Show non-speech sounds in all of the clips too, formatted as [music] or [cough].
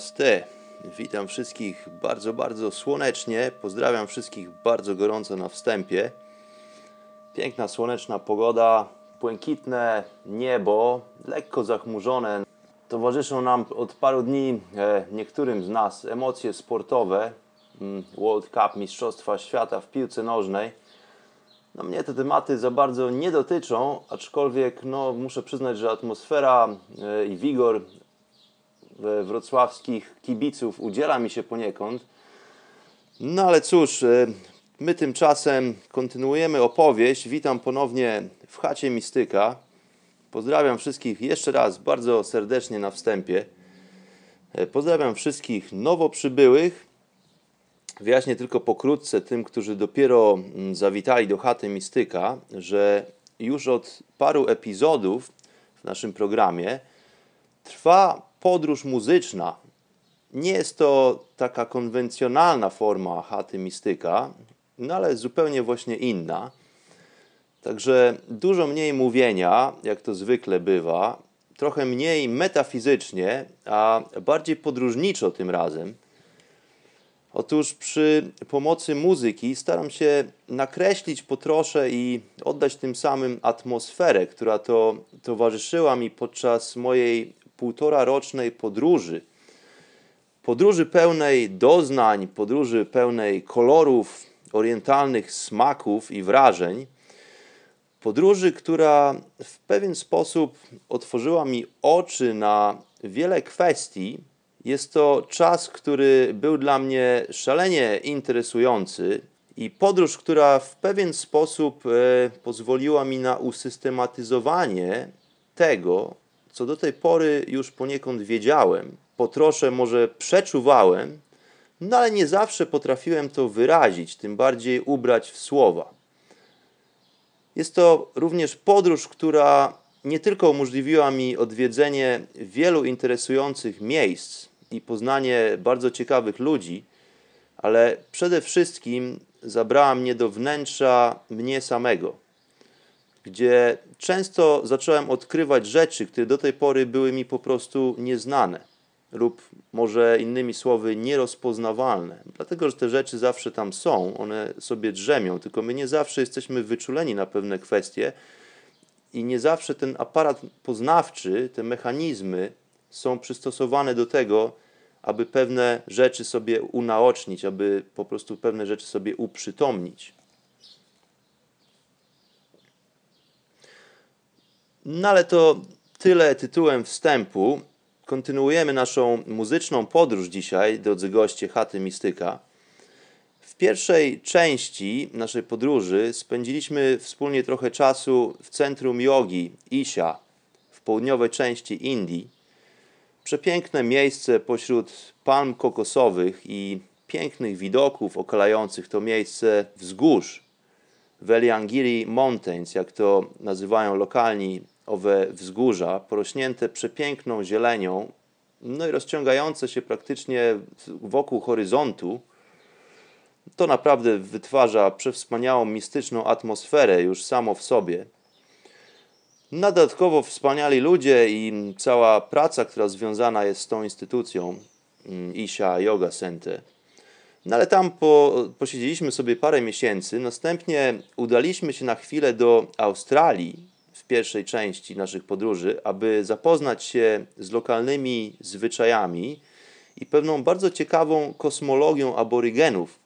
Namaste. Witam wszystkich bardzo, bardzo słonecznie. Pozdrawiam wszystkich bardzo gorąco na wstępie. Piękna, słoneczna pogoda, błękitne niebo, lekko zachmurzone. Towarzyszą nam od paru dni e, niektórym z nas emocje sportowe. Mm, World Cup, Mistrzostwa Świata w piłce nożnej. No mnie te tematy za bardzo nie dotyczą, aczkolwiek no, muszę przyznać, że atmosfera e, i wigor wrocławskich kibiców udziela mi się poniekąd. No ale cóż, e, my tymczasem kontynuujemy opowieść. Witam ponownie w chacie Mistyka. Pozdrawiam wszystkich jeszcze raz bardzo serdecznie na wstępie. E, pozdrawiam wszystkich nowo przybyłych. Wyjaśnię tylko pokrótce tym, którzy dopiero mm, zawitali do chaty Mistyka, że już od paru epizodów w naszym programie trwa podróż muzyczna. Nie jest to taka konwencjonalna forma chaty mistyka, no ale zupełnie właśnie inna. Także dużo mniej mówienia, jak to zwykle bywa, trochę mniej metafizycznie, a bardziej podróżniczo tym razem. Otóż przy pomocy muzyki staram się nakreślić po trosze i oddać tym samym atmosferę, która to towarzyszyła mi podczas mojej półtora rocznej podróży. Podróży pełnej doznań, podróży pełnej kolorów, orientalnych smaków i wrażeń. Podróży, która w pewien sposób otworzyła mi oczy na wiele kwestii. Jest to czas, który był dla mnie szalenie interesujący i podróż, która w pewien sposób e, pozwoliła mi na usystematyzowanie tego, co do tej pory już poniekąd wiedziałem, po trosze może przeczuwałem, no ale nie zawsze potrafiłem to wyrazić, tym bardziej ubrać w słowa. Jest to również podróż, która nie tylko umożliwiła mi odwiedzenie wielu interesujących miejsc i poznanie bardzo ciekawych ludzi, ale przede wszystkim zabrała mnie do wnętrza mnie samego gdzie często zacząłem odkrywać rzeczy, które do tej pory były mi po prostu nieznane lub może innymi słowy nierozpoznawalne, dlatego że te rzeczy zawsze tam są, one sobie drzemią, tylko my nie zawsze jesteśmy wyczuleni na pewne kwestie i nie zawsze ten aparat poznawczy, te mechanizmy są przystosowane do tego, aby pewne rzeczy sobie unaocznić, aby po prostu pewne rzeczy sobie uprzytomnić. No ale to tyle tytułem wstępu. Kontynuujemy naszą muzyczną podróż dzisiaj, drodzy goście chaty Mistyka. W pierwszej części naszej podróży spędziliśmy wspólnie trochę czasu w centrum jogi Isha w południowej części Indii. Przepiękne miejsce pośród palm kokosowych i pięknych widoków okalających to miejsce wzgórz. Veliangiri Mountains, jak to nazywają lokalni owe wzgórza, porośnięte przepiękną zielenią, no i rozciągające się praktycznie wokół horyzontu, to naprawdę wytwarza przewspaniałą, mistyczną atmosferę już samo w sobie. No, dodatkowo wspaniali ludzie i cała praca, która związana jest z tą instytucją, mm, Isha Yoga Center. No ale tam po, posiedzieliśmy sobie parę miesięcy, następnie udaliśmy się na chwilę do Australii, pierwszej części naszych podróży, aby zapoznać się z lokalnymi zwyczajami i pewną bardzo ciekawą kosmologią aborygenów.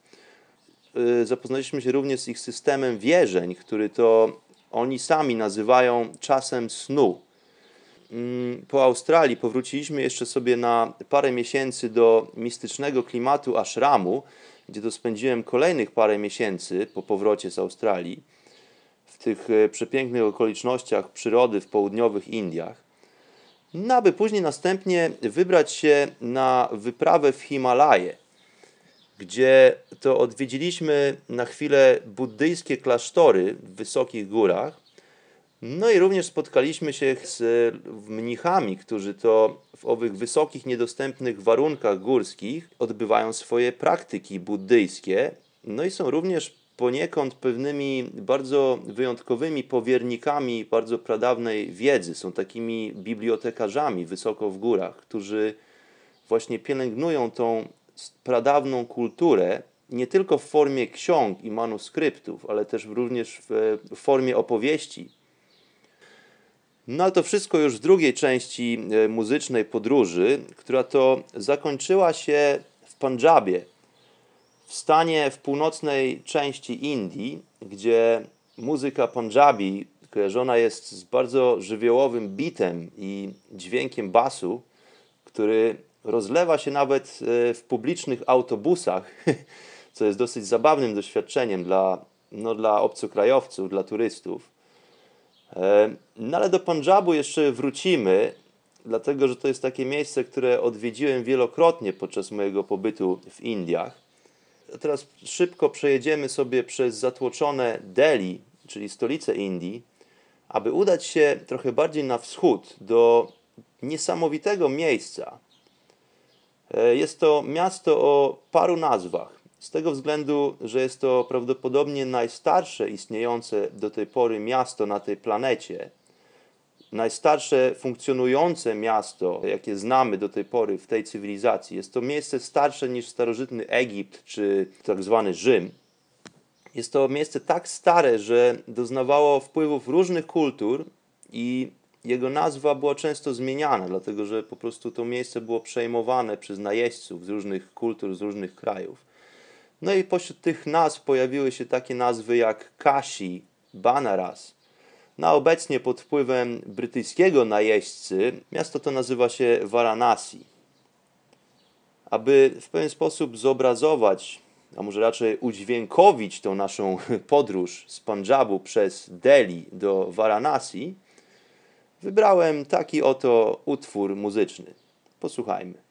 Y, zapoznaliśmy się również z ich systemem wierzeń, który to oni sami nazywają czasem snu. Mm, po Australii powróciliśmy jeszcze sobie na parę miesięcy do mistycznego klimatu ashramu, gdzie to spędziłem kolejnych parę miesięcy po powrocie z Australii w tych e, przepięknych okolicznościach przyrody w południowych Indiach. No, aby później następnie wybrać się na wyprawę w Himalaje, gdzie to odwiedziliśmy na chwilę buddyjskie klasztory w wysokich górach. No i również spotkaliśmy się z mnichami, którzy to w owych wysokich, niedostępnych warunkach górskich odbywają swoje praktyki buddyjskie. No i są również poniekąd pewnymi bardzo wyjątkowymi powiernikami bardzo pradawnej wiedzy. Są takimi bibliotekarzami wysoko w górach, którzy właśnie pielęgnują tą pradawną kulturę nie tylko w formie ksiąg i manuskryptów, ale też również w formie opowieści. No ale to wszystko już w drugiej części e, muzycznej podróży, która to zakończyła się w Pandżabie, w stanie w północnej części Indii, gdzie muzyka Punjabi kojarzona jest z bardzo żywiołowym bitem i dźwiękiem basu, który rozlewa się nawet e, w publicznych autobusach, [laughs] co jest dosyć zabawnym doświadczeniem dla, no, dla obcokrajowców, dla turystów. E, no ale do Punjabu jeszcze wrócimy, dlatego że to jest takie miejsce, które odwiedziłem wielokrotnie podczas mojego pobytu w Indiach. Teraz szybko przejedziemy sobie przez zatłoczone Delhi, czyli stolicę Indii, aby udać się trochę bardziej na wschód, do niesamowitego miejsca. E, jest to miasto o paru nazwach. Z tego względu, że jest to prawdopodobnie najstarsze istniejące do tej pory miasto na tej planecie, najstarsze funkcjonujące miasto, jakie znamy do tej pory w tej cywilizacji. Jest to miejsce starsze niż starożytny Egipt czy tak zwany Rzym. Jest to miejsce tak stare, że doznawało wpływów różnych kultur i jego nazwa była często zmieniana, dlatego że po prostu to miejsce było przejmowane przez najeźdźców z różnych kultur, z różnych krajów. No i pośród tych nazw pojawiły się takie nazwy jak Kashi, Banaras, na obecnie pod wpływem brytyjskiego najeźdźcy miasto to nazywa się Varanasi. Aby w pewien sposób zobrazować, a może raczej udźwiękowić tą naszą [laughs] podróż z Punjabu przez Delhi do Varanasi, wybrałem taki oto utwór muzyczny. Posłuchajmy.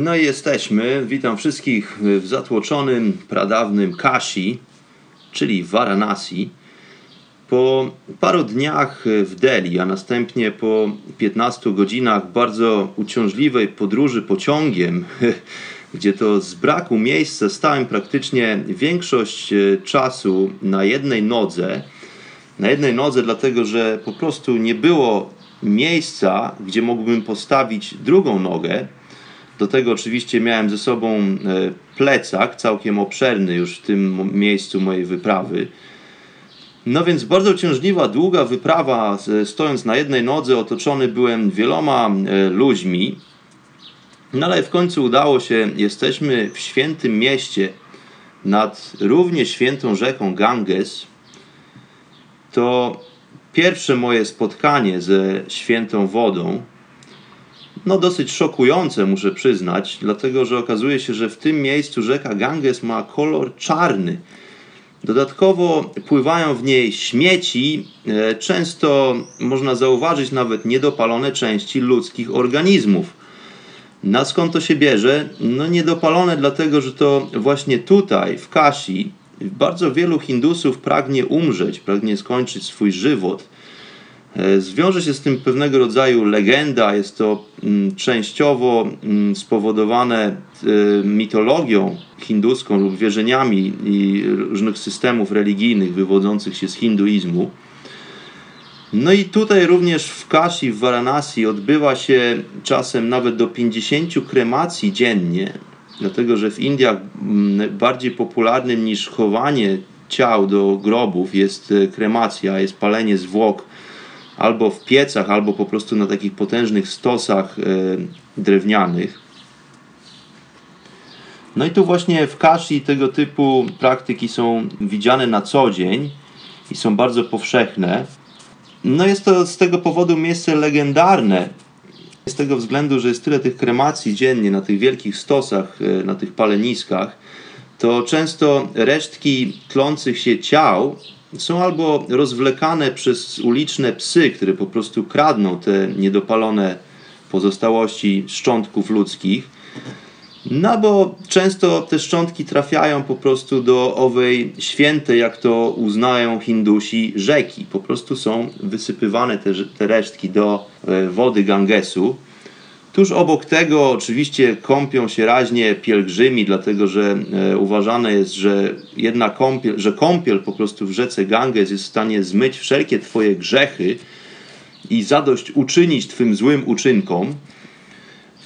No i jesteśmy. Witam wszystkich w zatłoczonym, pradawnym Kashi, czyli Varanasi. Po paru dniach w Delhi, a następnie po 15 godzinach bardzo uciążliwej podróży pociągiem, [laughs] gdzie to z braku miejsca stałem praktycznie większość e, czasu na jednej nodze. Na jednej nodze, dlatego że po prostu nie było miejsca, gdzie mógłbym postawić drugą nogę. Do tego oczywiście miałem ze sobą e, plecak, całkiem obszerny już w tym miejscu mojej wyprawy. No więc bardzo ciężliwa, długa wyprawa, stojąc na jednej nodze, otoczony byłem wieloma e, ludźmi. No ale w końcu udało się, jesteśmy w świętym mieście nad równie świętą rzeką Ganges. To pierwsze moje spotkanie ze świętą wodą. No dosyć szokujące, muszę przyznać, dlatego że okazuje się, że w tym miejscu rzeka Ganges ma kolor czarny. Dodatkowo pływają w niej śmieci, e, często można zauważyć nawet niedopalone części ludzkich organizmów. Na skąd to się bierze? No niedopalone dlatego, że to właśnie tutaj, w Kasi, bardzo wielu Hindusów pragnie umrzeć, pragnie skończyć swój żywot. E, zwiąże się z tym pewnego rodzaju legenda, jest to mm, częściowo mm, spowodowane e, mitologią hinduską lub wierzeniami i różnych systemów religijnych wywodzących się z hinduizmu. No i tutaj również w Kashi, w Varanasi odbywa się czasem nawet do 50 kremacji dziennie, dlatego że w Indiach mm, bardziej popularnym niż chowanie ciał do grobów jest e, kremacja, jest palenie zwłok albo w piecach, albo po prostu na takich potężnych stosach e, drewnianych. No i tu właśnie w Kashi tego typu praktyki są widziane na co dzień i są bardzo powszechne. No jest to z tego powodu miejsce legendarne. Z tego względu, że jest tyle tych kremacji dziennie na tych wielkich stosach, e, na tych paleniskach, to często resztki tlących się ciał są albo rozwlekane przez uliczne psy, które po prostu kradną te niedopalone pozostałości szczątków ludzkich, no bo często te szczątki trafiają po prostu do owej świętej, jak to uznają Hindusi, rzeki. Po prostu są wysypywane te, te resztki do e, wody Gangesu. Tuż obok tego oczywiście kąpią się raźnie pielgrzymi, dlatego że e, uważane jest, że jedna kąpiel, że kąpiel po prostu w rzece Ganges jest w stanie zmyć wszelkie twoje grzechy i zadość uczynić twym złym uczynkom.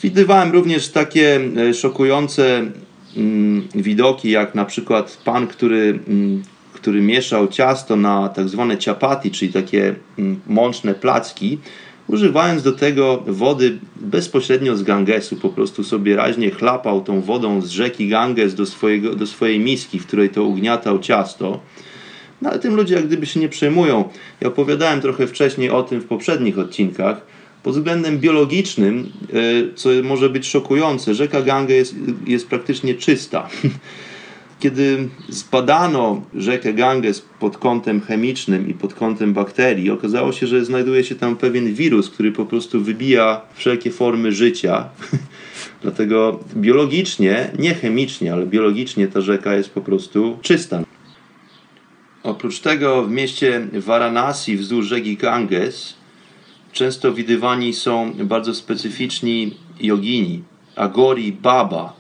Widywałem również takie e, szokujące mm, widoki, jak na przykład pan, który, mm, który mieszał ciasto na tak zwane ciapati, czyli takie mm, mączne placki, używając do tego wody bezpośrednio z Gangesu, po prostu sobie raźnie chlapał tą wodą z rzeki Ganges do, swojego, do swojej miski, w której to ugniatał ciasto. No ale tym ludzie jak gdyby się nie przejmują. Ja opowiadałem trochę wcześniej o tym w poprzednich odcinkach. Pod względem biologicznym, e, co może być szokujące, rzeka Gange jest, jest praktycznie czysta. [laughs] Kiedy zbadano rzekę Ganges pod kątem chemicznym i pod kątem bakterii, okazało się, że znajduje się tam pewien wirus, który po prostu wybija wszelkie formy życia. [laughs] Dlatego biologicznie, nie chemicznie, ale biologicznie ta rzeka jest po prostu czysta. Oprócz tego w mieście Varanasi wzdłuż rzeki Ganges często widywani są bardzo specyficzni jogini, agori baba.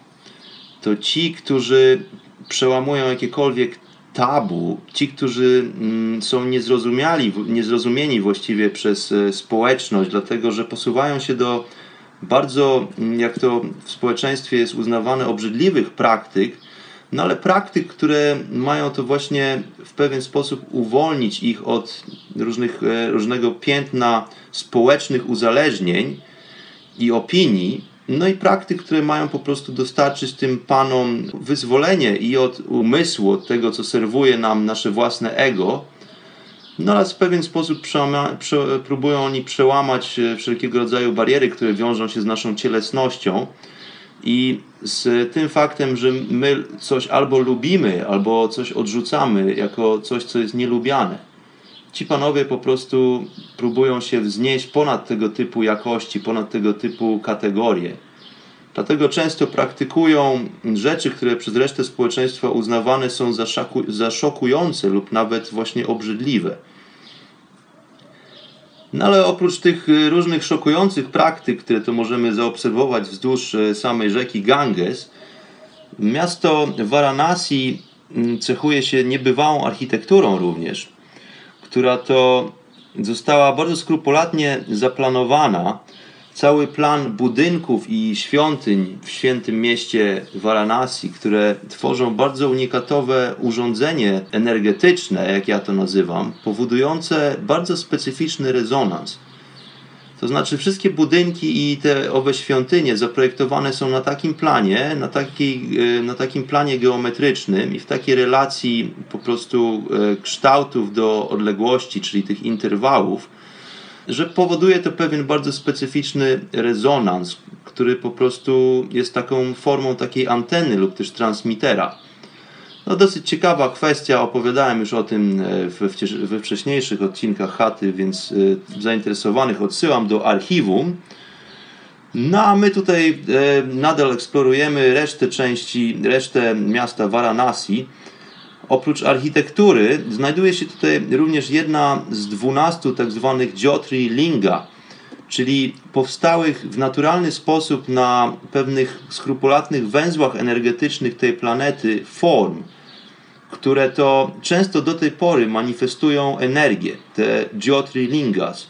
To ci, którzy przełamują jakiekolwiek tabu, ci, którzy mm, są niezrozumiali, niezrozumieni właściwie przez e, społeczność, dlatego że posuwają się do bardzo, mm, jak to w społeczeństwie jest uznawane, obrzydliwych praktyk, no ale praktyk, które mają to właśnie w pewien sposób uwolnić ich od różnych, e, różnego piętna społecznych uzależnień i opinii, no i praktyk, które mają po prostu dostarczyć tym panom wyzwolenie i od umysłu, od tego, co serwuje nam nasze własne ego, no ale w pewien sposób przełama, prze, próbują oni przełamać e, wszelkiego rodzaju bariery, które wiążą się z naszą cielesnością i z tym faktem, że my coś albo lubimy, albo coś odrzucamy jako coś, co jest nielubiane. Ci panowie po prostu próbują się wznieść ponad tego typu jakości, ponad tego typu kategorie. Dlatego często praktykują rzeczy, które przez resztę społeczeństwa uznawane są za, szaku, za szokujące lub nawet właśnie obrzydliwe. No ale oprócz tych y, różnych szokujących praktyk, które to możemy zaobserwować wzdłuż y, samej rzeki Ganges, miasto Varanasi mm, cechuje się niebywałą architekturą również, która to została bardzo skrupulatnie zaplanowana cały plan budynków i świątyń w świętym mieście Varanasi, które tworzą bardzo unikatowe urządzenie energetyczne, jak ja to nazywam, powodujące bardzo specyficzny rezonans. To znaczy wszystkie budynki i te owe świątynie zaprojektowane są na takim planie, na, takiej, e, na takim planie geometrycznym i w takiej relacji po prostu e, kształtów do odległości, czyli tych interwałów, że powoduje to pewien bardzo specyficzny rezonans, który po prostu jest taką formą takiej anteny lub też transmitera. No dosyć ciekawa kwestia, opowiadałem już o tym e, we, we wcześniejszych odcinkach chaty, więc e, zainteresowanych odsyłam do archiwum. No a my tutaj e, nadal eksplorujemy resztę części, resztę miasta Varanasi. Oprócz architektury znajduje się tutaj również jedna z dwunastu tak zwanych Jyotri Linga, czyli powstałych w naturalny sposób na pewnych skrupulatnych węzłach energetycznych tej planety form, które to często do tej pory manifestują energię, te Jyotri Lingas.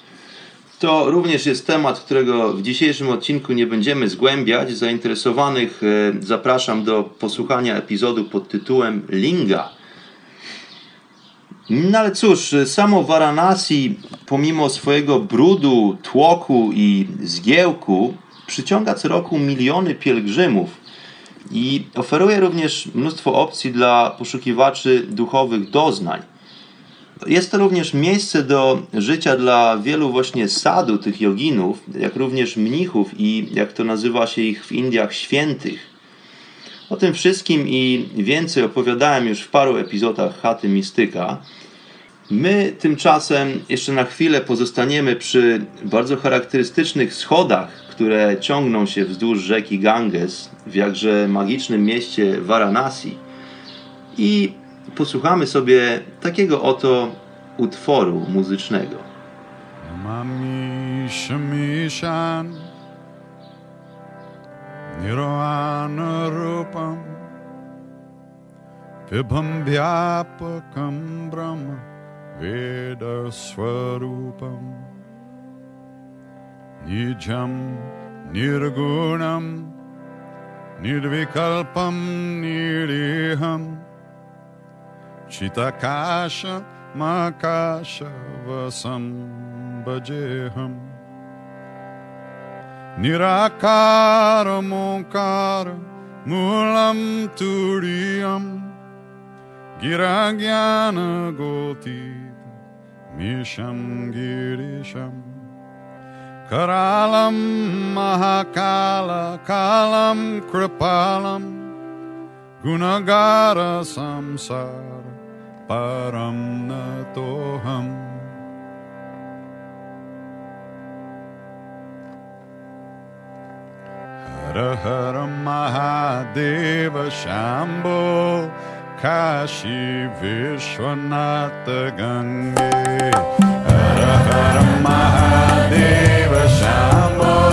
To również jest temat, którego w dzisiejszym odcinku nie będziemy zgłębiać. Zainteresowanych e, zapraszam do posłuchania epizodu pod tytułem Linga no ale cóż, samo Varanasi, pomimo swojego brudu, tłoku i zgiełku, przyciąga co roku miliony pielgrzymów i oferuje również mnóstwo opcji dla poszukiwaczy duchowych doznań. Jest to również miejsce do życia dla wielu właśnie sadu tych joginów, jak również mnichów i jak to nazywa się ich w Indiach świętych. O tym wszystkim i więcej opowiadałem już w paru epizodach Chaty Mistyka. My tymczasem jeszcze na chwilę pozostaniemy przy bardzo charakterystycznych schodach, które ciągną się wzdłuż rzeki Ganges w jakże magicznym mieście Varanasi i posłuchamy sobie takiego oto utworu muzycznego. Mami निर्वाणरूपं विभं व्यापकं ब्रह्म वेदस्वरूपम् निजं निर्गुणं निर्विकल्पं निरीहं चितकाशमाकाशवसं भजेऽहम् निराकारमोकार मूलं तुरीयं गिराज्ञानगोतीत मिशं गिरिशम् करालं महाकालकालं कृपालं गुणगारसंसार परं नतोऽहम् हर हर महादेव शाम्भो काशी विश्वनाथ गङ्गे। हर हर महादेव शाम्भो।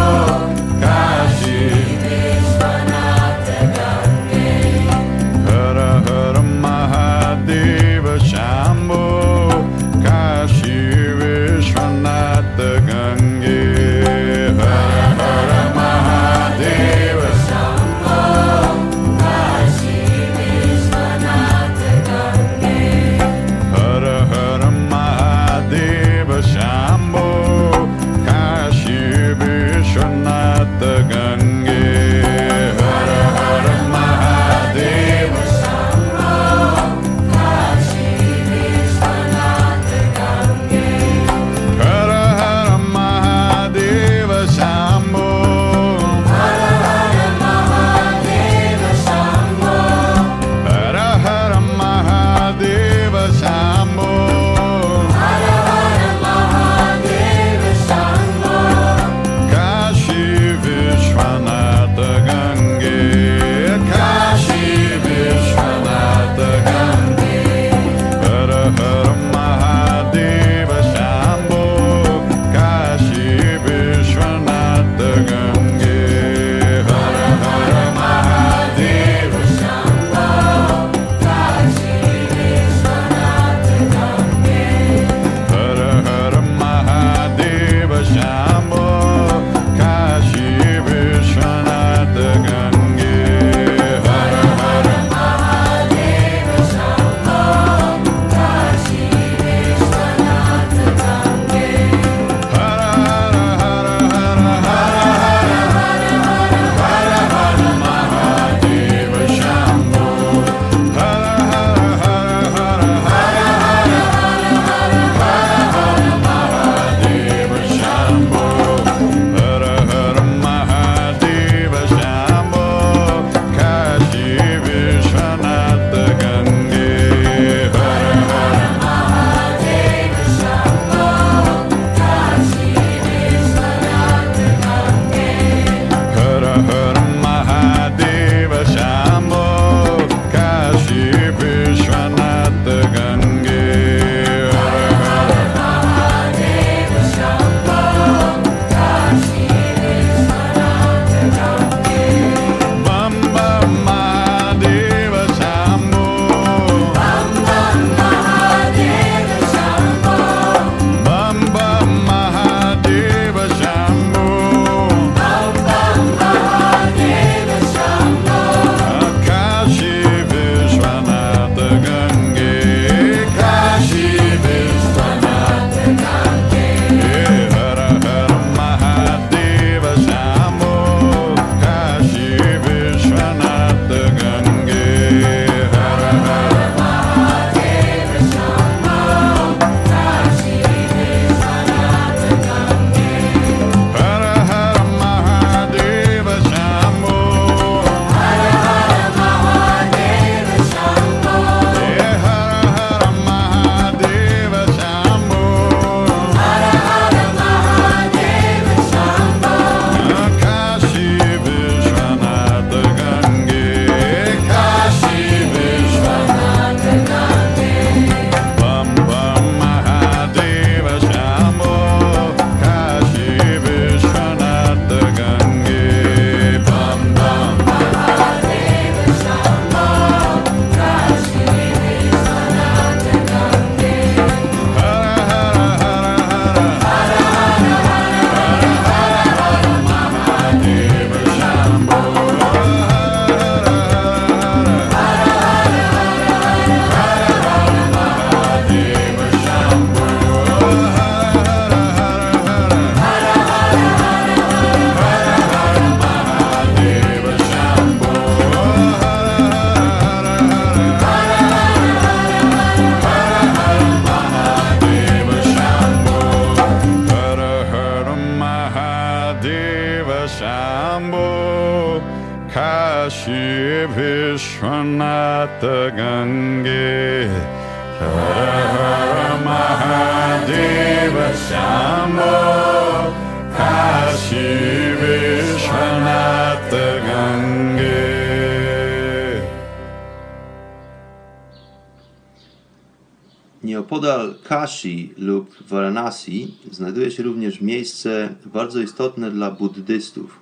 Bardzo istotne dla buddystów.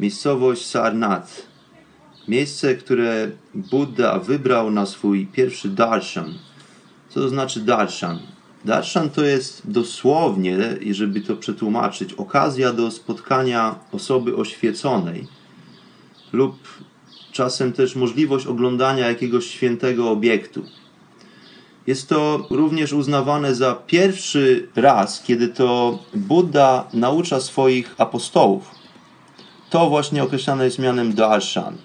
Miejscowość Sarnath. Miejsce, które Buddha wybrał na swój pierwszy darshan. Co to znaczy darshan? Darshan to jest dosłownie, żeby to przetłumaczyć, okazja do spotkania osoby oświeconej lub czasem też możliwość oglądania jakiegoś świętego obiektu. Jest to również uznawane za pierwszy raz, kiedy to Buddha naucza swoich apostołów. To właśnie określane jest mianem darshan.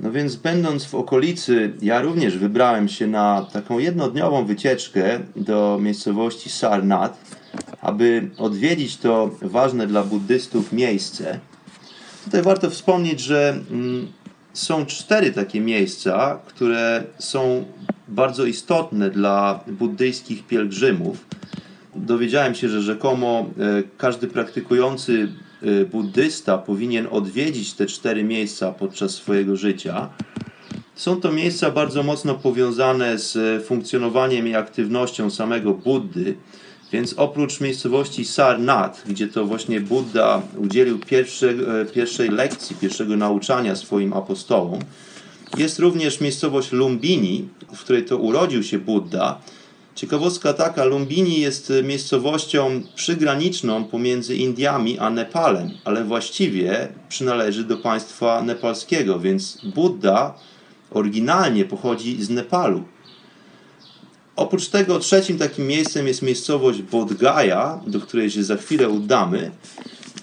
No więc będąc w okolicy, ja również wybrałem się na taką jednodniową wycieczkę do miejscowości Sarnath, aby odwiedzić to ważne dla buddystów miejsce. Tutaj warto wspomnieć, że mm, są cztery takie miejsca, które są bardzo istotne dla buddyjskich pielgrzymów. Dowiedziałem się, że rzekomo e, każdy praktykujący e, buddysta powinien odwiedzić te cztery miejsca podczas swojego życia. Są to miejsca bardzo mocno powiązane z funkcjonowaniem i aktywnością samego Buddy, więc oprócz miejscowości Sarnath, gdzie to właśnie Buddha udzielił pierwszej, e, pierwszej lekcji, pierwszego nauczania swoim apostołom, jest również miejscowość Lumbini, w której to urodził się Buddha. Ciekawostka taka, Lumbini jest miejscowością przygraniczną pomiędzy Indiami a Nepalem, ale właściwie przynależy do państwa nepalskiego, więc Buddha oryginalnie pochodzi z Nepalu. Oprócz tego trzecim takim miejscem jest miejscowość Bodh do której się za chwilę udamy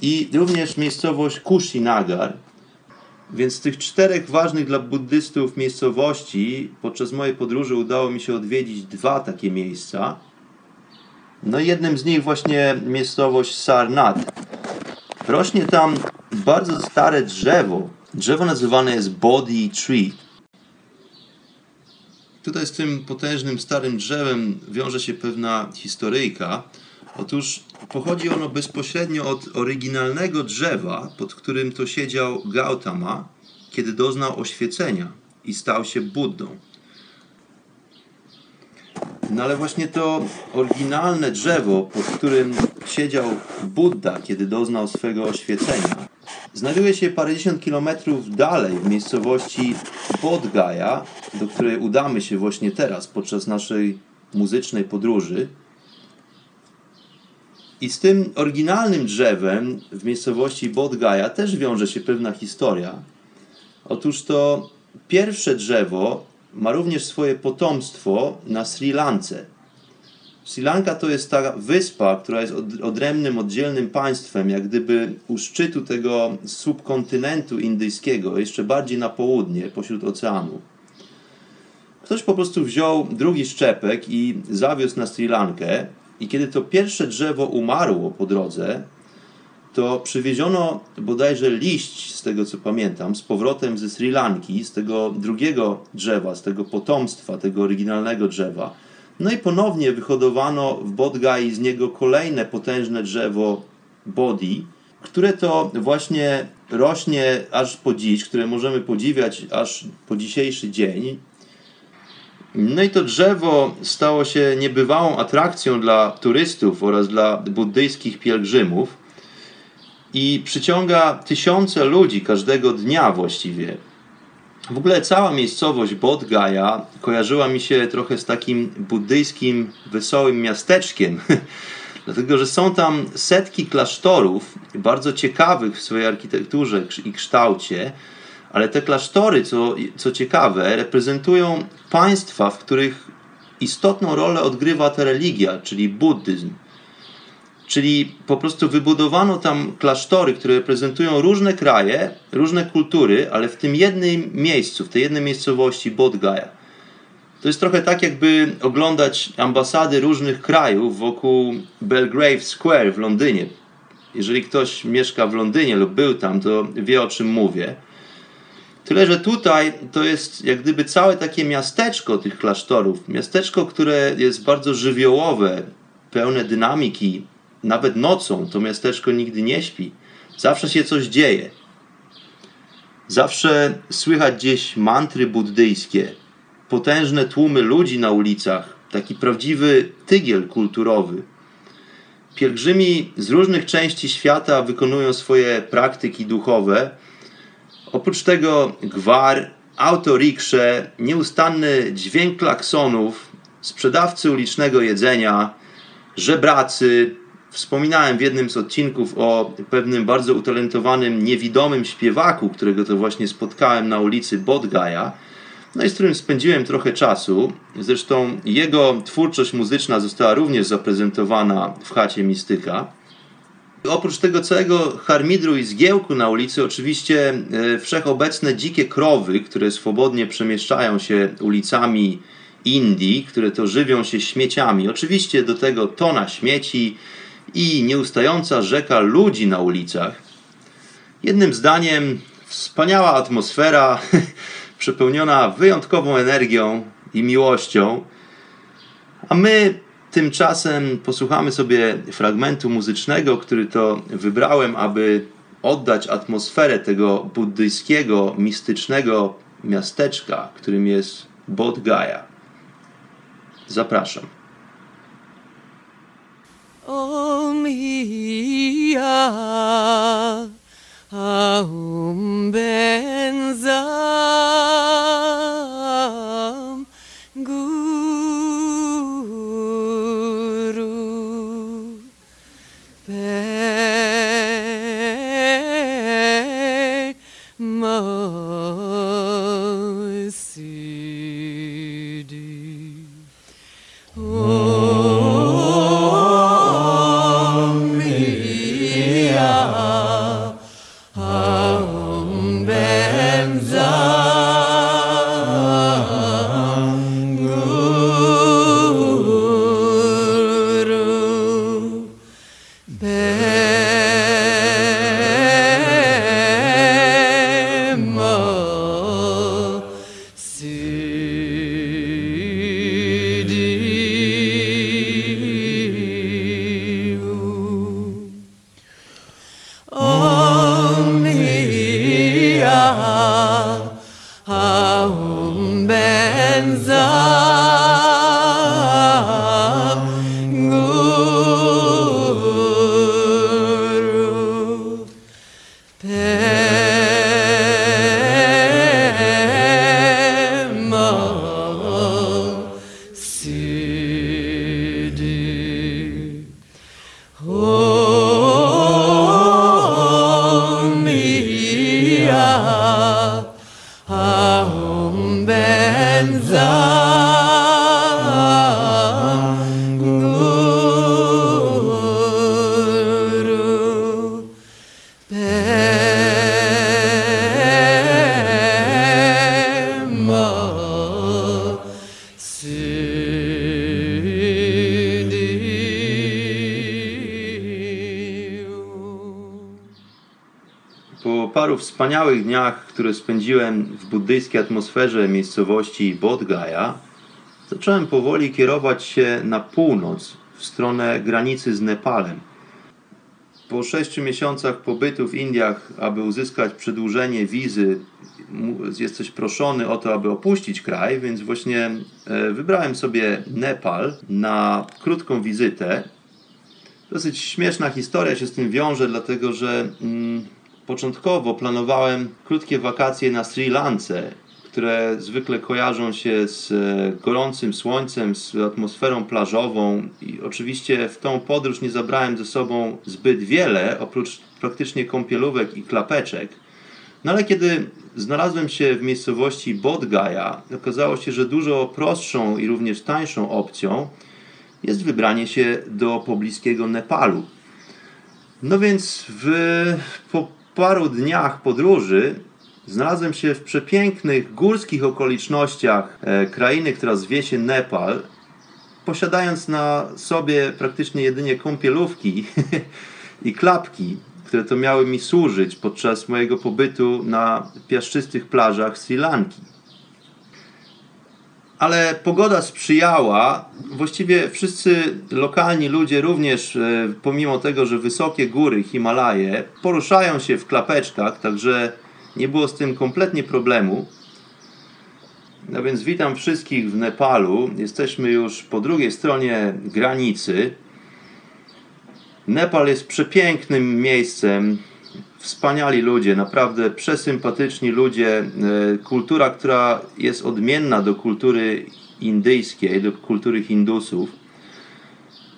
i również miejscowość Kushinagar, więc z tych czterech ważnych dla buddystów miejscowości podczas mojej podróży udało mi się odwiedzić dwa takie miejsca. No jednym z nich właśnie miejscowość Sarnath. Rośnie tam bardzo stare drzewo. Drzewo nazywane jest Bodhi Tree. Tutaj z tym potężnym starym drzewem wiąże się pewna historyjka. Otóż pochodzi ono bezpośrednio od oryginalnego drzewa, pod którym to siedział Gautama, kiedy doznał oświecenia i stał się Buddą. No ale właśnie to oryginalne drzewo, pod którym siedział Buddha, kiedy doznał swego oświecenia, znajduje się parędziesiąt kilometrów dalej w miejscowości Bodgaja, do której udamy się właśnie teraz podczas naszej muzycznej podróży. I z tym oryginalnym drzewem w miejscowości Bodgaja też wiąże się pewna historia. Otóż to pierwsze drzewo ma również swoje potomstwo na Sri Lance. Sri Lanka to jest ta wyspa, która jest odrębnym, oddzielnym państwem, jak gdyby u szczytu tego subkontynentu indyjskiego, jeszcze bardziej na południe, pośród oceanu. Ktoś po prostu wziął drugi szczepek i zawiózł na Sri Lankę, i kiedy to pierwsze drzewo umarło po drodze, to przywieziono bodajże liść, z tego co pamiętam, z powrotem ze Sri Lanki, z tego drugiego drzewa, z tego potomstwa, tego oryginalnego drzewa. No i ponownie wyhodowano w Bodgai z niego kolejne potężne drzewo Bodhi, które to właśnie rośnie aż po dziś, które możemy podziwiać aż po dzisiejszy dzień. No i to drzewo stało się niebywałą atrakcją dla turystów oraz dla buddyjskich pielgrzymów i przyciąga tysiące ludzi każdego dnia właściwie. W ogóle cała miejscowość Bodgaja kojarzyła mi się trochę z takim buddyjskim, wesołym miasteczkiem, [laughs] dlatego że są tam setki klasztorów, bardzo ciekawych w swojej architekturze i kształcie, ale te klasztory, co, co ciekawe, reprezentują państwa, w których istotną rolę odgrywa ta religia, czyli buddyzm. Czyli po prostu wybudowano tam klasztory, które reprezentują różne kraje, różne kultury, ale w tym jednym miejscu, w tej jednej miejscowości Bodgaja. To jest trochę tak, jakby oglądać ambasady różnych krajów wokół Belgrave Square w Londynie. Jeżeli ktoś mieszka w Londynie lub był tam, to wie o czym mówię. Tyle, że tutaj to jest jak gdyby całe takie miasteczko tych klasztorów. Miasteczko, które jest bardzo żywiołowe, pełne dynamiki. Nawet nocą to miasteczko nigdy nie śpi. Zawsze się coś dzieje. Zawsze słychać gdzieś mantry buddyjskie, potężne tłumy ludzi na ulicach, taki prawdziwy tygiel kulturowy. Pielgrzymi z różnych części świata wykonują swoje praktyki duchowe. Oprócz tego gwar, autoriksze, nieustanny dźwięk klaksonów, sprzedawcy ulicznego jedzenia, żebracy. Wspominałem w jednym z odcinków o pewnym bardzo utalentowanym, niewidomym śpiewaku, którego to właśnie spotkałem na ulicy Bodgaja, no i z którym spędziłem trochę czasu. Zresztą jego twórczość muzyczna została również zaprezentowana w chacie Mistyka. Oprócz tego całego harmidru i zgiełku na ulicy, oczywiście e, wszechobecne dzikie krowy, które swobodnie przemieszczają się ulicami Indii, które to żywią się śmieciami. Oczywiście do tego tona śmieci i nieustająca rzeka ludzi na ulicach. Jednym zdaniem, wspaniała atmosfera, [laughs] przepełniona wyjątkową energią i miłością. A my tymczasem posłuchamy sobie fragmentu muzycznego, który to wybrałem, aby oddać atmosferę tego buddyjskiego, mistycznego miasteczka, którym jest Bodh Gaya. Zapraszam. Omia, aum Benzah. and thine. Spędziłem w buddyjskiej atmosferze miejscowości Bodh Gaya, zacząłem powoli kierować się na północ, w stronę granicy z Nepalem. Po sześciu miesiącach pobytu w Indiach, aby uzyskać przedłużenie wizy, jesteś proszony o to, aby opuścić kraj, więc właśnie e, wybrałem sobie Nepal na krótką wizytę. Dosyć śmieszna historia się z tym wiąże, dlatego że mm, początkowo planowałem krótkie wakacje na Sri Lance, które zwykle kojarzą się z e, gorącym słońcem, z atmosferą plażową i oczywiście w tą podróż nie zabrałem ze sobą zbyt wiele, oprócz praktycznie kąpielówek i klapeczek. No ale kiedy znalazłem się w miejscowości Bodh Gaya, okazało się, że dużo prostszą i również tańszą opcją jest wybranie się do pobliskiego Nepalu. No więc w, po paru dniach podróży znalazłem się w przepięknych górskich okolicznościach e, krainy, która zwie się Nepal, posiadając na sobie praktycznie jedynie kąpielówki [laughs] i klapki, które to miały mi służyć podczas mojego pobytu na piaszczystych plażach Sri Lanki. Ale pogoda sprzyjała. Właściwie wszyscy lokalni ludzie również, e, pomimo tego, że wysokie góry, Himalaje, poruszają się w klapeczkach, także nie było z tym kompletnie problemu. No więc witam wszystkich w Nepalu. Jesteśmy już po drugiej stronie granicy. Nepal jest przepięknym miejscem. Wspaniali ludzie, naprawdę przesympatyczni ludzie. E, Kultura, która jest odmienna do kultury indyjskiej, do kultury Hindusów.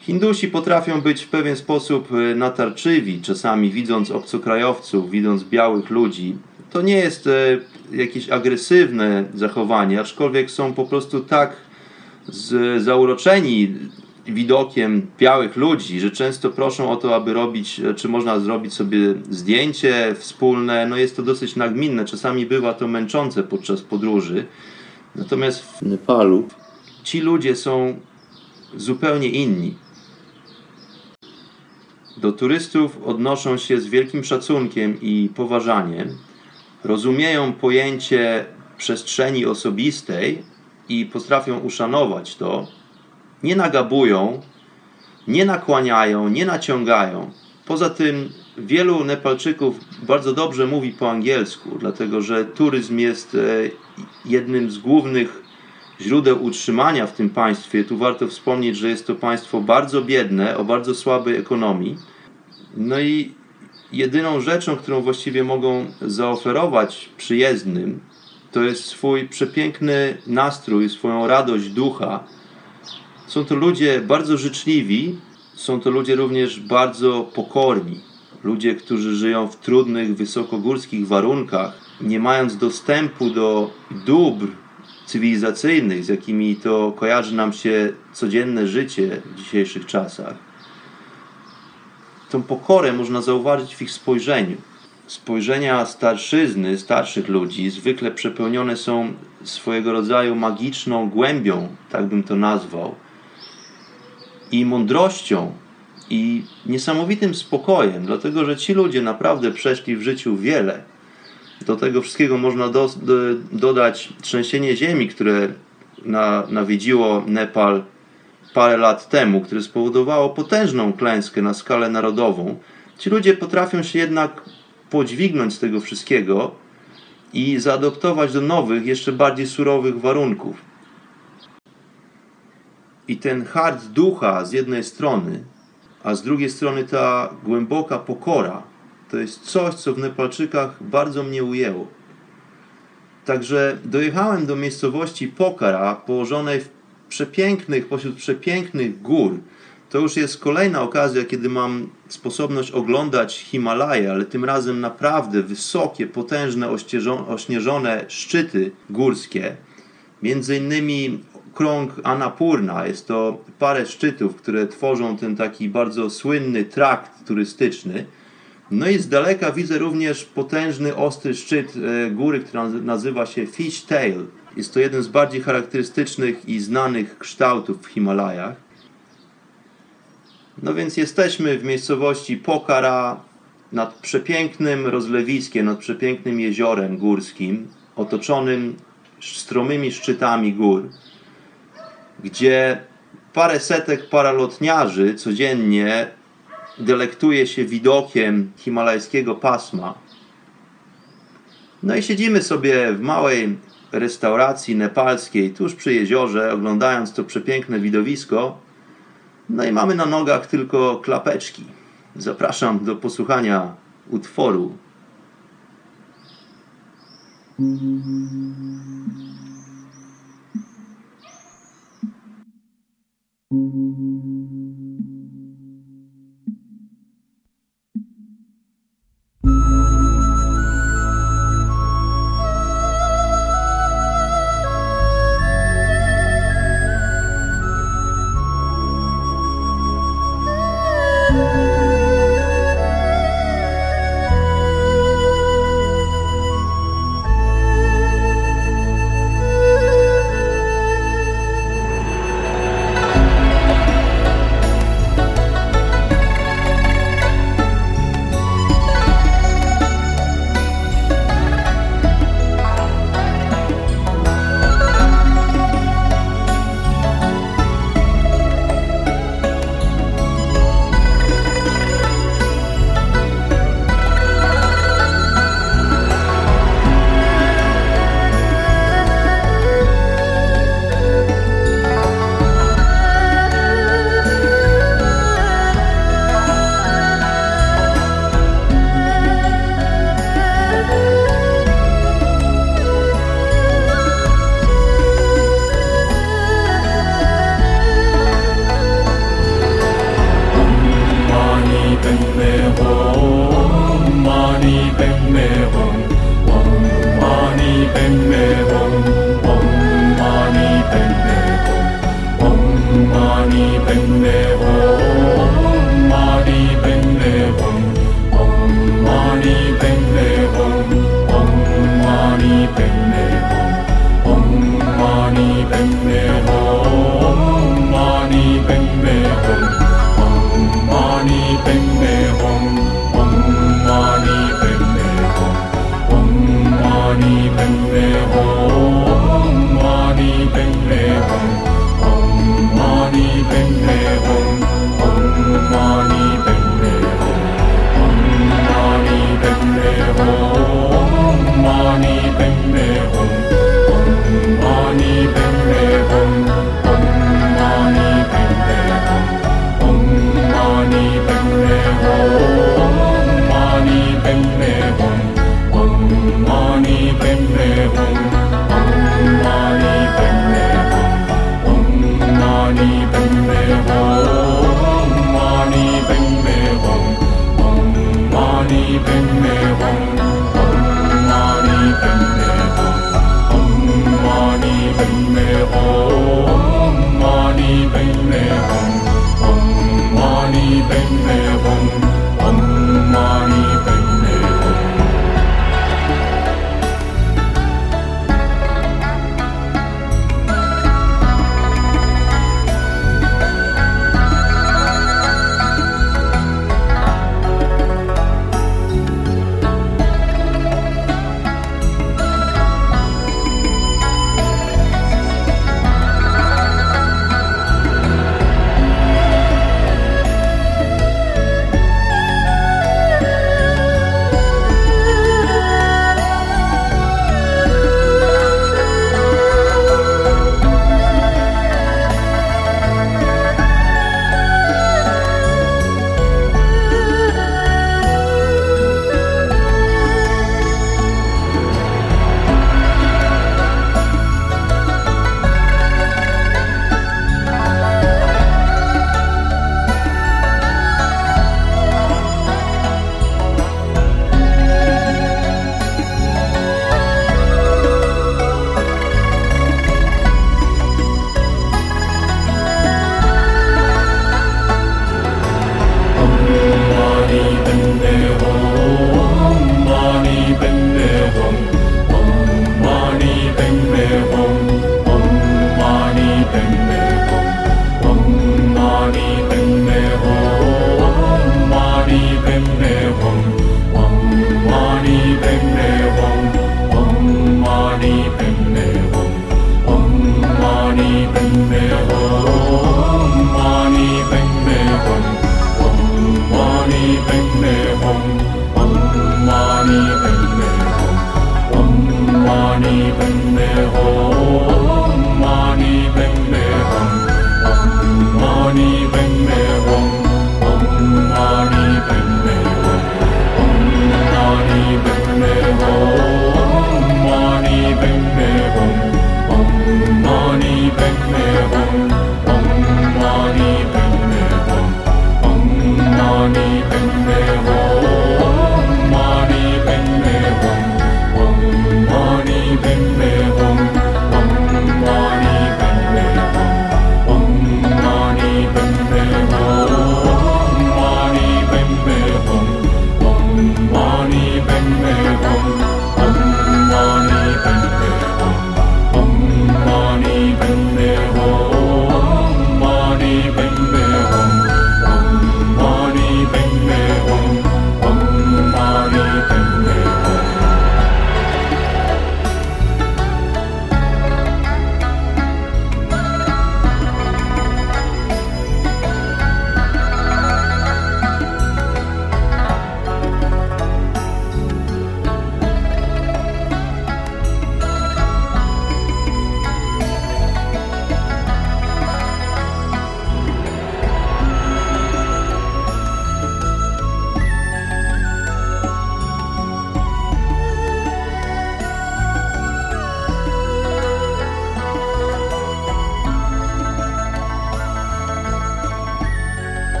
Hindusi potrafią być w pewien sposób e, natarczywi, czasami widząc obcokrajowców, widząc białych ludzi. To nie jest e, jakieś agresywne zachowanie, aczkolwiek są po prostu tak zauroczeni widokiem białych ludzi, że często proszą o to, aby robić, czy można zrobić sobie zdjęcie wspólne. No jest to dosyć nagminne, czasami bywa to męczące podczas podróży. Natomiast w Nepalu ci ludzie są zupełnie inni. Do turystów odnoszą się z wielkim szacunkiem i poważaniem. Rozumieją pojęcie przestrzeni osobistej i potrafią uszanować to. Nie nagabują, nie nakłaniają, nie naciągają. Poza tym wielu Nepalczyków bardzo dobrze mówi po angielsku, dlatego że turyzm jest e, jednym z głównych źródeł utrzymania w tym państwie. Tu warto wspomnieć, że jest to państwo bardzo biedne, o bardzo słabej ekonomii. No i jedyną rzeczą, którą właściwie mogą zaoferować przyjezdnym, to jest swój przepiękny nastrój, swoją radość ducha. Są to ludzie bardzo życzliwi, są to ludzie również bardzo pokorni. Ludzie, którzy żyją w trudnych, wysokogórskich warunkach, nie mając dostępu do dóbr cywilizacyjnych, z jakimi to kojarzy nam się codzienne życie w dzisiejszych czasach. Tą pokorę można zauważyć w ich spojrzeniu. Spojrzenia starszyzny, starszych ludzi zwykle przepełnione są swojego rodzaju magiczną głębią, tak bym to nazwał, i mądrością, i niesamowitym spokojem, dlatego że ci ludzie naprawdę przeszli w życiu wiele. Do tego wszystkiego można do, do, dodać trzęsienie ziemi, które na, nawiedziło Nepal parę lat temu, które spowodowało potężną klęskę na skalę narodową. Ci ludzie potrafią się jednak podźwignąć z tego wszystkiego i zaadoptować do nowych, jeszcze bardziej surowych warunków. I ten hart ducha z jednej strony, a z drugiej strony ta głęboka pokora, to jest coś, co w Nepalczykach bardzo mnie ujęło. Także dojechałem do miejscowości Pokara, położonej w przepięknych, pośród przepięknych gór. To już jest kolejna okazja, kiedy mam sposobność oglądać Himalaje, ale tym razem naprawdę wysokie, potężne, ośnieżone szczyty górskie. Między innymi krąg Annapurna. Jest to parę szczytów, które tworzą ten taki bardzo słynny trakt turystyczny. No i z daleka widzę również potężny, ostry szczyt e, góry, która nazywa się Fish Tail. Jest to jeden z bardziej charakterystycznych i znanych kształtów w Himalajach. No więc jesteśmy w miejscowości Pokhara nad przepięknym rozlewiskiem, nad przepięknym jeziorem górskim, otoczonym stromymi szczytami gór, gdzie parę setek paralotniarzy codziennie delektuje się widokiem himalajskiego pasma. No i siedzimy sobie w małej restauracji nepalskiej tuż przy jeziorze, oglądając to przepiękne widowisko. No i mamy na nogach tylko klapeczki. Zapraszam do posłuchania utworu.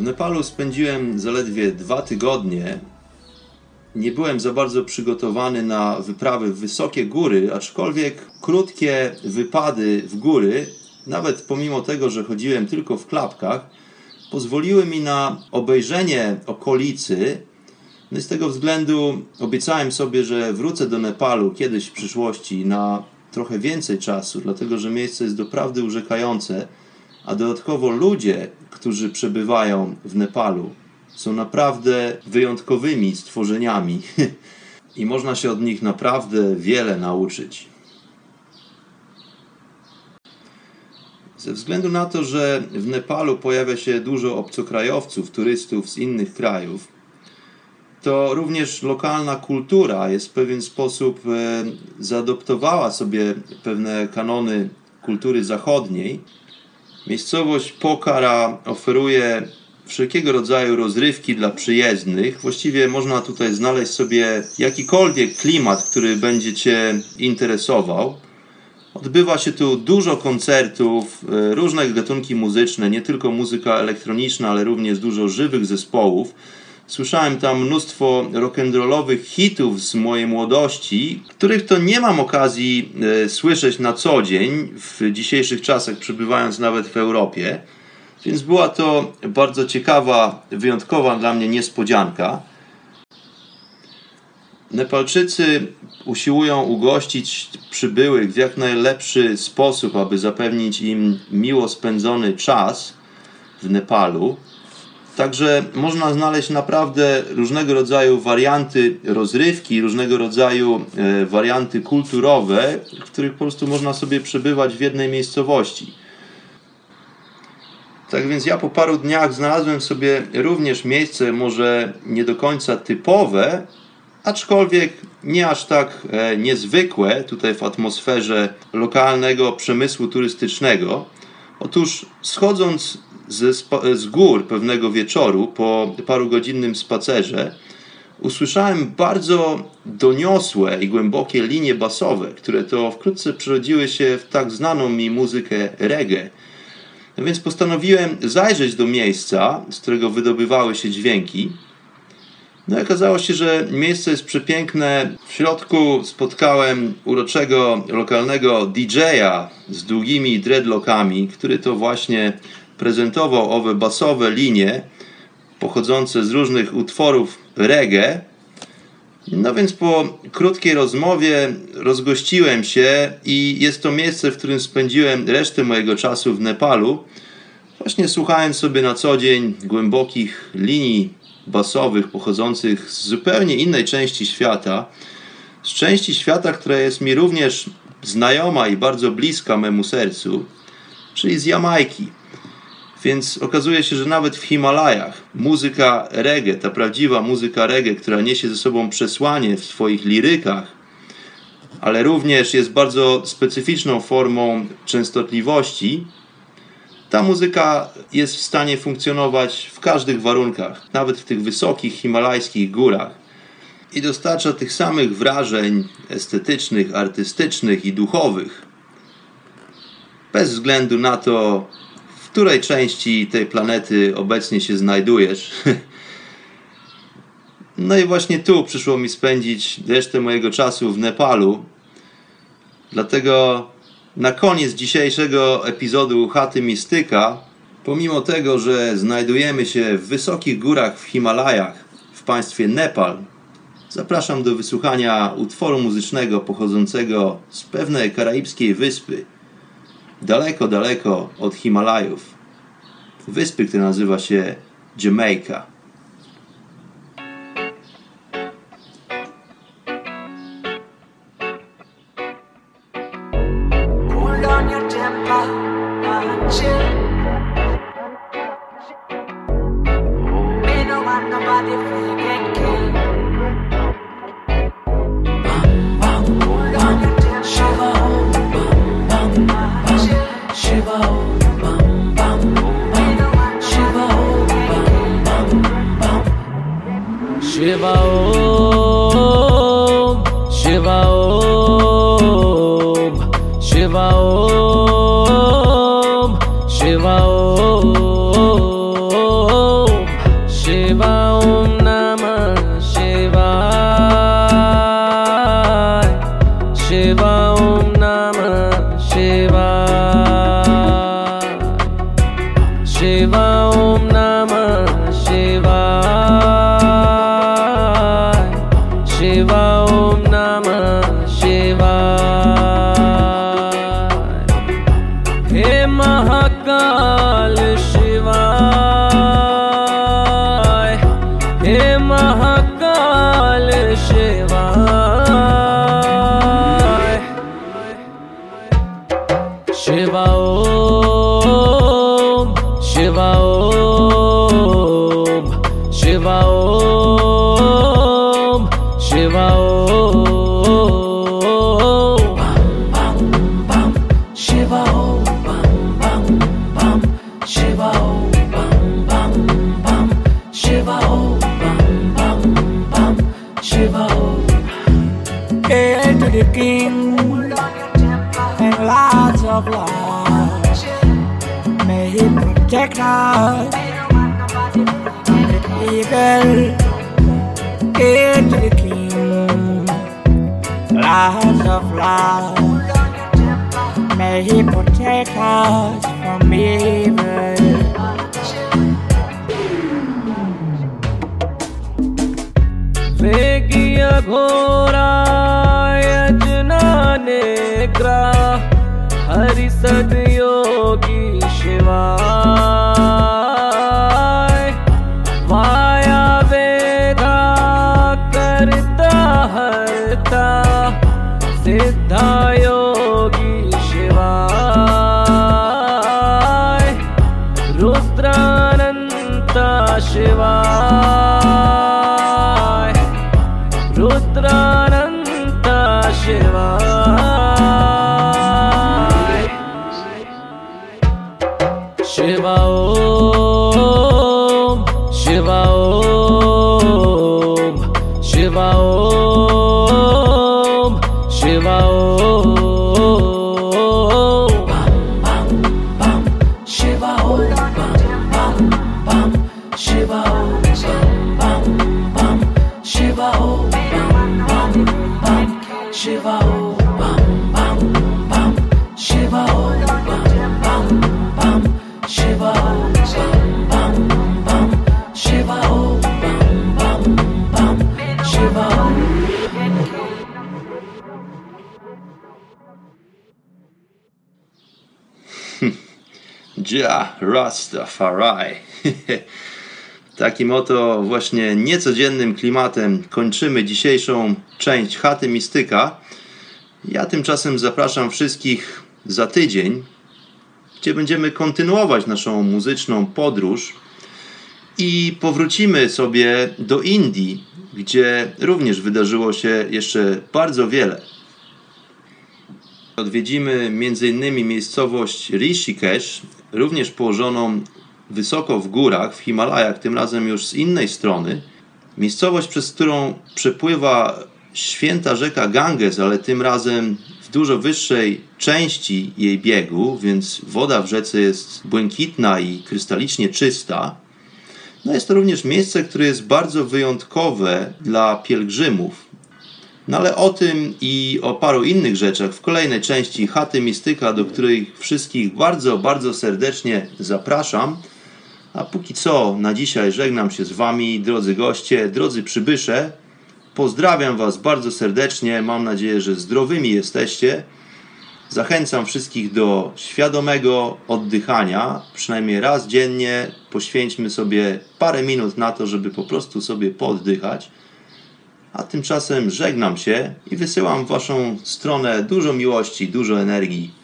W Nepalu spędziłem zaledwie dwa tygodnie nie byłem za bardzo przygotowany na wyprawy w wysokie góry, aczkolwiek krótkie wypady w góry, nawet pomimo tego, że chodziłem tylko w klapkach, pozwoliły mi na obejrzenie okolicy. No i z tego względu obiecałem sobie, że wrócę do Nepalu kiedyś w przyszłości na trochę więcej czasu, dlatego że miejsce jest doprawdy urzekające, a dodatkowo ludzie, którzy przebywają w Nepalu, są naprawdę wyjątkowymi stworzeniami [laughs] i można się od nich naprawdę wiele nauczyć. Ze względu na to, że w Nepalu pojawia się dużo obcokrajowców, turystów z innych krajów, to również lokalna kultura jest w pewien sposób e, zaadoptowała sobie pewne kanony kultury zachodniej. Miejscowość Pokhara oferuje wszelkiego rodzaju rozrywki dla przyjezdnych. Właściwie można tutaj znaleźć sobie jakikolwiek klimat, który będzie Cię interesował. Odbywa się tu dużo koncertów, e, różne gatunki muzyczne, nie tylko muzyka elektroniczna, ale również dużo żywych zespołów. Słyszałem tam mnóstwo rock'n'rollowych hitów z mojej młodości, których to nie mam okazji e, słyszeć na co dzień w dzisiejszych czasach, przebywając nawet w Europie. Więc była to bardzo ciekawa, wyjątkowa dla mnie niespodzianka. Nepalczycy usiłują ugościć przybyłych w jak najlepszy sposób, aby zapewnić im miło spędzony czas w Nepalu. Także można znaleźć naprawdę różnego rodzaju warianty rozrywki, różnego rodzaju e, warianty kulturowe, w których po prostu można sobie przebywać w jednej miejscowości. Tak więc ja po paru dniach znalazłem sobie również miejsce, może nie do końca typowe, aczkolwiek nie aż tak e, niezwykłe tutaj w atmosferze lokalnego przemysłu turystycznego. Otóż schodząc z, z gór pewnego wieczoru po paru godzinnym spacerze, usłyszałem bardzo doniosłe i głębokie linie basowe, które to wkrótce przerodziły się w tak znaną mi muzykę reggae. No więc postanowiłem zajrzeć do miejsca, z którego wydobywały się dźwięki. No i okazało się, że miejsce jest przepiękne. W środku spotkałem uroczego lokalnego DJ-a z długimi dreadlockami, który to właśnie prezentował owe basowe linie pochodzące z różnych utworów reggae. No więc po krótkiej rozmowie rozgościłem się i jest to miejsce, w którym spędziłem resztę mojego czasu w Nepalu. Właśnie słuchając sobie na co dzień głębokich linii basowych pochodzących z zupełnie innej części świata. Z części świata, która jest mi również znajoma i bardzo bliska memu sercu, czyli z Jamajki. Więc okazuje się, że nawet w Himalajach muzyka reggae, ta prawdziwa muzyka reggae, która niesie ze sobą przesłanie w swoich lirykach, ale również jest bardzo specyficzną formą częstotliwości, ta muzyka jest w stanie funkcjonować w każdych warunkach, nawet w tych wysokich himalajskich górach i dostarcza tych samych wrażeń estetycznych, artystycznych i duchowych. Bez względu na to, której części tej planety obecnie się znajdujesz. [laughs] No i właśnie tu przyszło mi spędzić resztę mojego czasu w Nepalu. Dlatego na koniec dzisiejszego epizodu Chaty Mistyka, pomimo tego, że znajdujemy się w wysokich górach w Himalajach w państwie Nepal, zapraszam do wysłuchania utworu muzycznego pochodzącego z pewnej karaibskiej wyspy, daleko, daleko od Himalajów. Wyspy, która nazywa się Jamaica. ॐ नमः सेवा रुद्रानन्ता शिवाय रुद्रानन्ता शिवाय Ja Rastafari. [laughs] Takim oto właśnie niecodziennym klimatem kończymy dzisiejszą część chaty mistyka. Ja tymczasem zapraszam wszystkich za tydzień, gdzie będziemy kontynuować naszą muzyczną podróż i powrócimy sobie do Indii, gdzie również wydarzyło się jeszcze bardzo wiele. Odwiedzimy m.in. miejscowość Rishikesh, również położoną wysoko w górach, w Himalajach, tym razem już z innej strony. Miejscowość, przez którą przepływa święta rzeka Ganges, ale tym razem w dużo wyższej części jej biegu, więc woda w rzece jest błękitna i krystalicznie czysta. No jest to również miejsce, które jest bardzo wyjątkowe dla pielgrzymów, no ale o tym i o paru innych rzeczach w kolejnej części Chaty Mistyka, do której wszystkich bardzo, bardzo serdecznie zapraszam. A póki co na dzisiaj żegnam się z Wami, drodzy goście, drodzy przybysze. Pozdrawiam Was bardzo serdecznie. Mam nadzieję, że zdrowymi jesteście. Zachęcam wszystkich do świadomego oddychania. Przynajmniej raz dziennie poświęćmy sobie parę minut na to, żeby po prostu sobie pooddychać. A tymczasem żegnam się i wysyłam w Waszą stronę dużo miłości, dużo energii.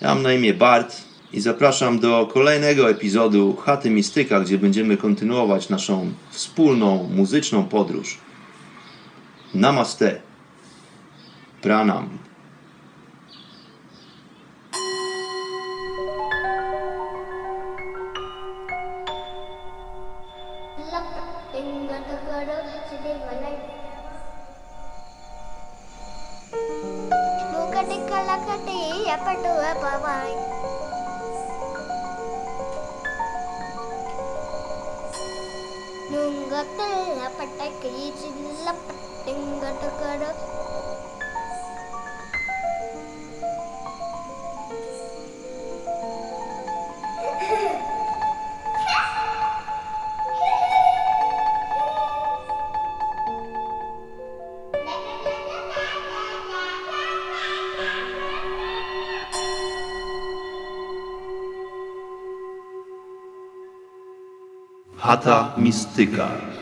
Ja mam na imię Bart i zapraszam do kolejnego epizodu Chaty Mistyka, gdzie będziemy kontynuować naszą wspólną muzyczną podróż. Namaste. Pranam. Mistyka.